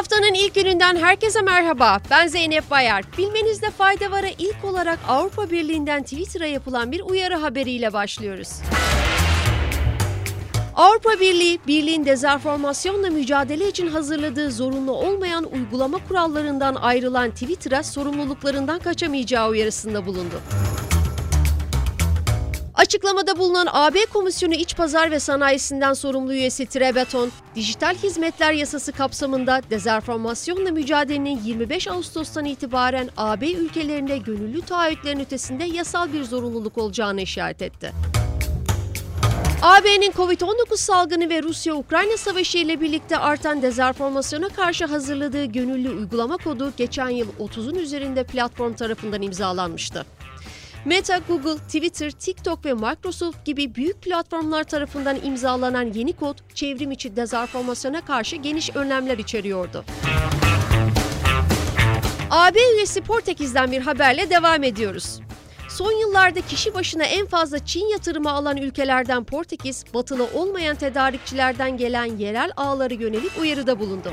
Haftanın ilk gününden herkese merhaba. Ben Zeynep Bayar. Bilmenizde fayda vara ilk olarak Avrupa Birliği'nden Twitter'a yapılan bir uyarı haberiyle başlıyoruz. Avrupa Birliği, birliğin dezenformasyonla mücadele için hazırladığı zorunlu olmayan uygulama kurallarından ayrılan Twitter'a sorumluluklarından kaçamayacağı uyarısında bulundu. Açıklamada bulunan AB Komisyonu İç Pazar ve Sanayisinden sorumlu üyesi Trebeton, Dijital Hizmetler Yasası kapsamında dezenformasyonla mücadelenin 25 Ağustos'tan itibaren AB ülkelerinde gönüllü taahhütlerin ötesinde yasal bir zorunluluk olacağını işaret etti. AB'nin Covid-19 salgını ve Rusya-Ukrayna savaşı ile birlikte artan dezenformasyona karşı hazırladığı gönüllü uygulama kodu geçen yıl 30'un üzerinde platform tarafından imzalanmıştı. Meta, Google, Twitter, TikTok ve Microsoft gibi büyük platformlar tarafından imzalanan yeni kod, çevrim içi dezenformasyona karşı geniş önlemler içeriyordu. AB üyesi Portekiz'den bir haberle devam ediyoruz. Son yıllarda kişi başına en fazla Çin yatırımı alan ülkelerden Portekiz, batılı olmayan tedarikçilerden gelen yerel ağları yönelik uyarıda bulundu.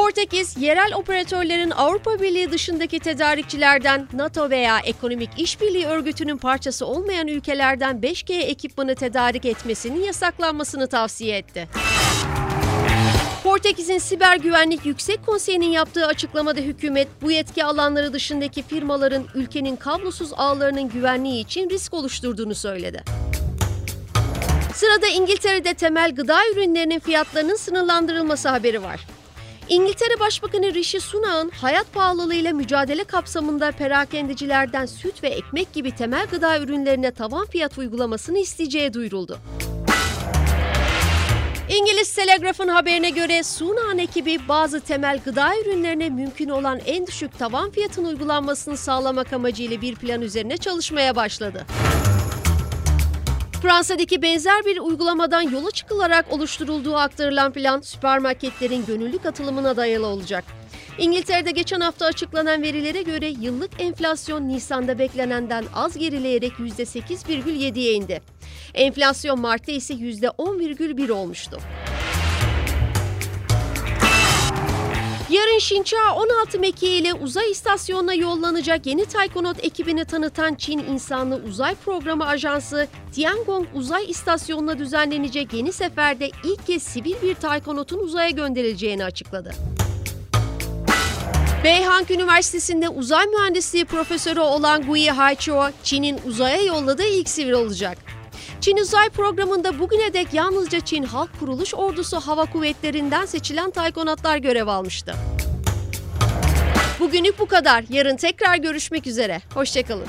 Portekiz, yerel operatörlerin Avrupa Birliği dışındaki tedarikçilerden NATO veya Ekonomik İşbirliği Örgütü'nün parçası olmayan ülkelerden 5G ekipmanı tedarik etmesinin yasaklanmasını tavsiye etti. Portekiz'in Siber Güvenlik Yüksek Konseyi'nin yaptığı açıklamada hükümet bu yetki alanları dışındaki firmaların ülkenin kablosuz ağlarının güvenliği için risk oluşturduğunu söyledi. Sırada İngiltere'de temel gıda ürünlerinin fiyatlarının sınırlandırılması haberi var. İngiltere Başbakanı Rishi Sunak'ın hayat pahalılığıyla mücadele kapsamında perakendecilerden süt ve ekmek gibi temel gıda ürünlerine tavan fiyat uygulamasını isteyeceği duyuruldu. İngiliz Telegraph'ın haberine göre Sunak'ın ekibi bazı temel gıda ürünlerine mümkün olan en düşük tavan fiyatın uygulanmasını sağlamak amacıyla bir plan üzerine çalışmaya başladı. Fransa'daki benzer bir uygulamadan yola çıkılarak oluşturulduğu aktarılan plan süpermarketlerin gönüllü katılımına dayalı olacak. İngiltere'de geçen hafta açıklanan verilere göre yıllık enflasyon Nisan'da beklenenden az gerileyerek %8,7'ye indi. Enflasyon Mart'ta ise %10,1 olmuştu. Yarın Şinçaa 16 mekiği ile uzay istasyonuna yollanacak yeni Taykonot ekibini tanıtan Çin İnsanlı Uzay Programı Ajansı, Tiangong Uzay İstasyonu'na düzenlenecek yeni seferde ilk kez sivil bir Taykonot'un uzaya gönderileceğini açıkladı. Beihang Üniversitesi'nde uzay mühendisliği profesörü olan Gui Haichuo, Çin'in uzaya yolladığı ilk sivil olacak. Çin uzay programında bugüne dek yalnızca Çin Halk Kuruluş Ordusu Hava Kuvvetleri'nden seçilen taykonatlar görev almıştı. Bugünlük bu kadar. Yarın tekrar görüşmek üzere. Hoşçakalın.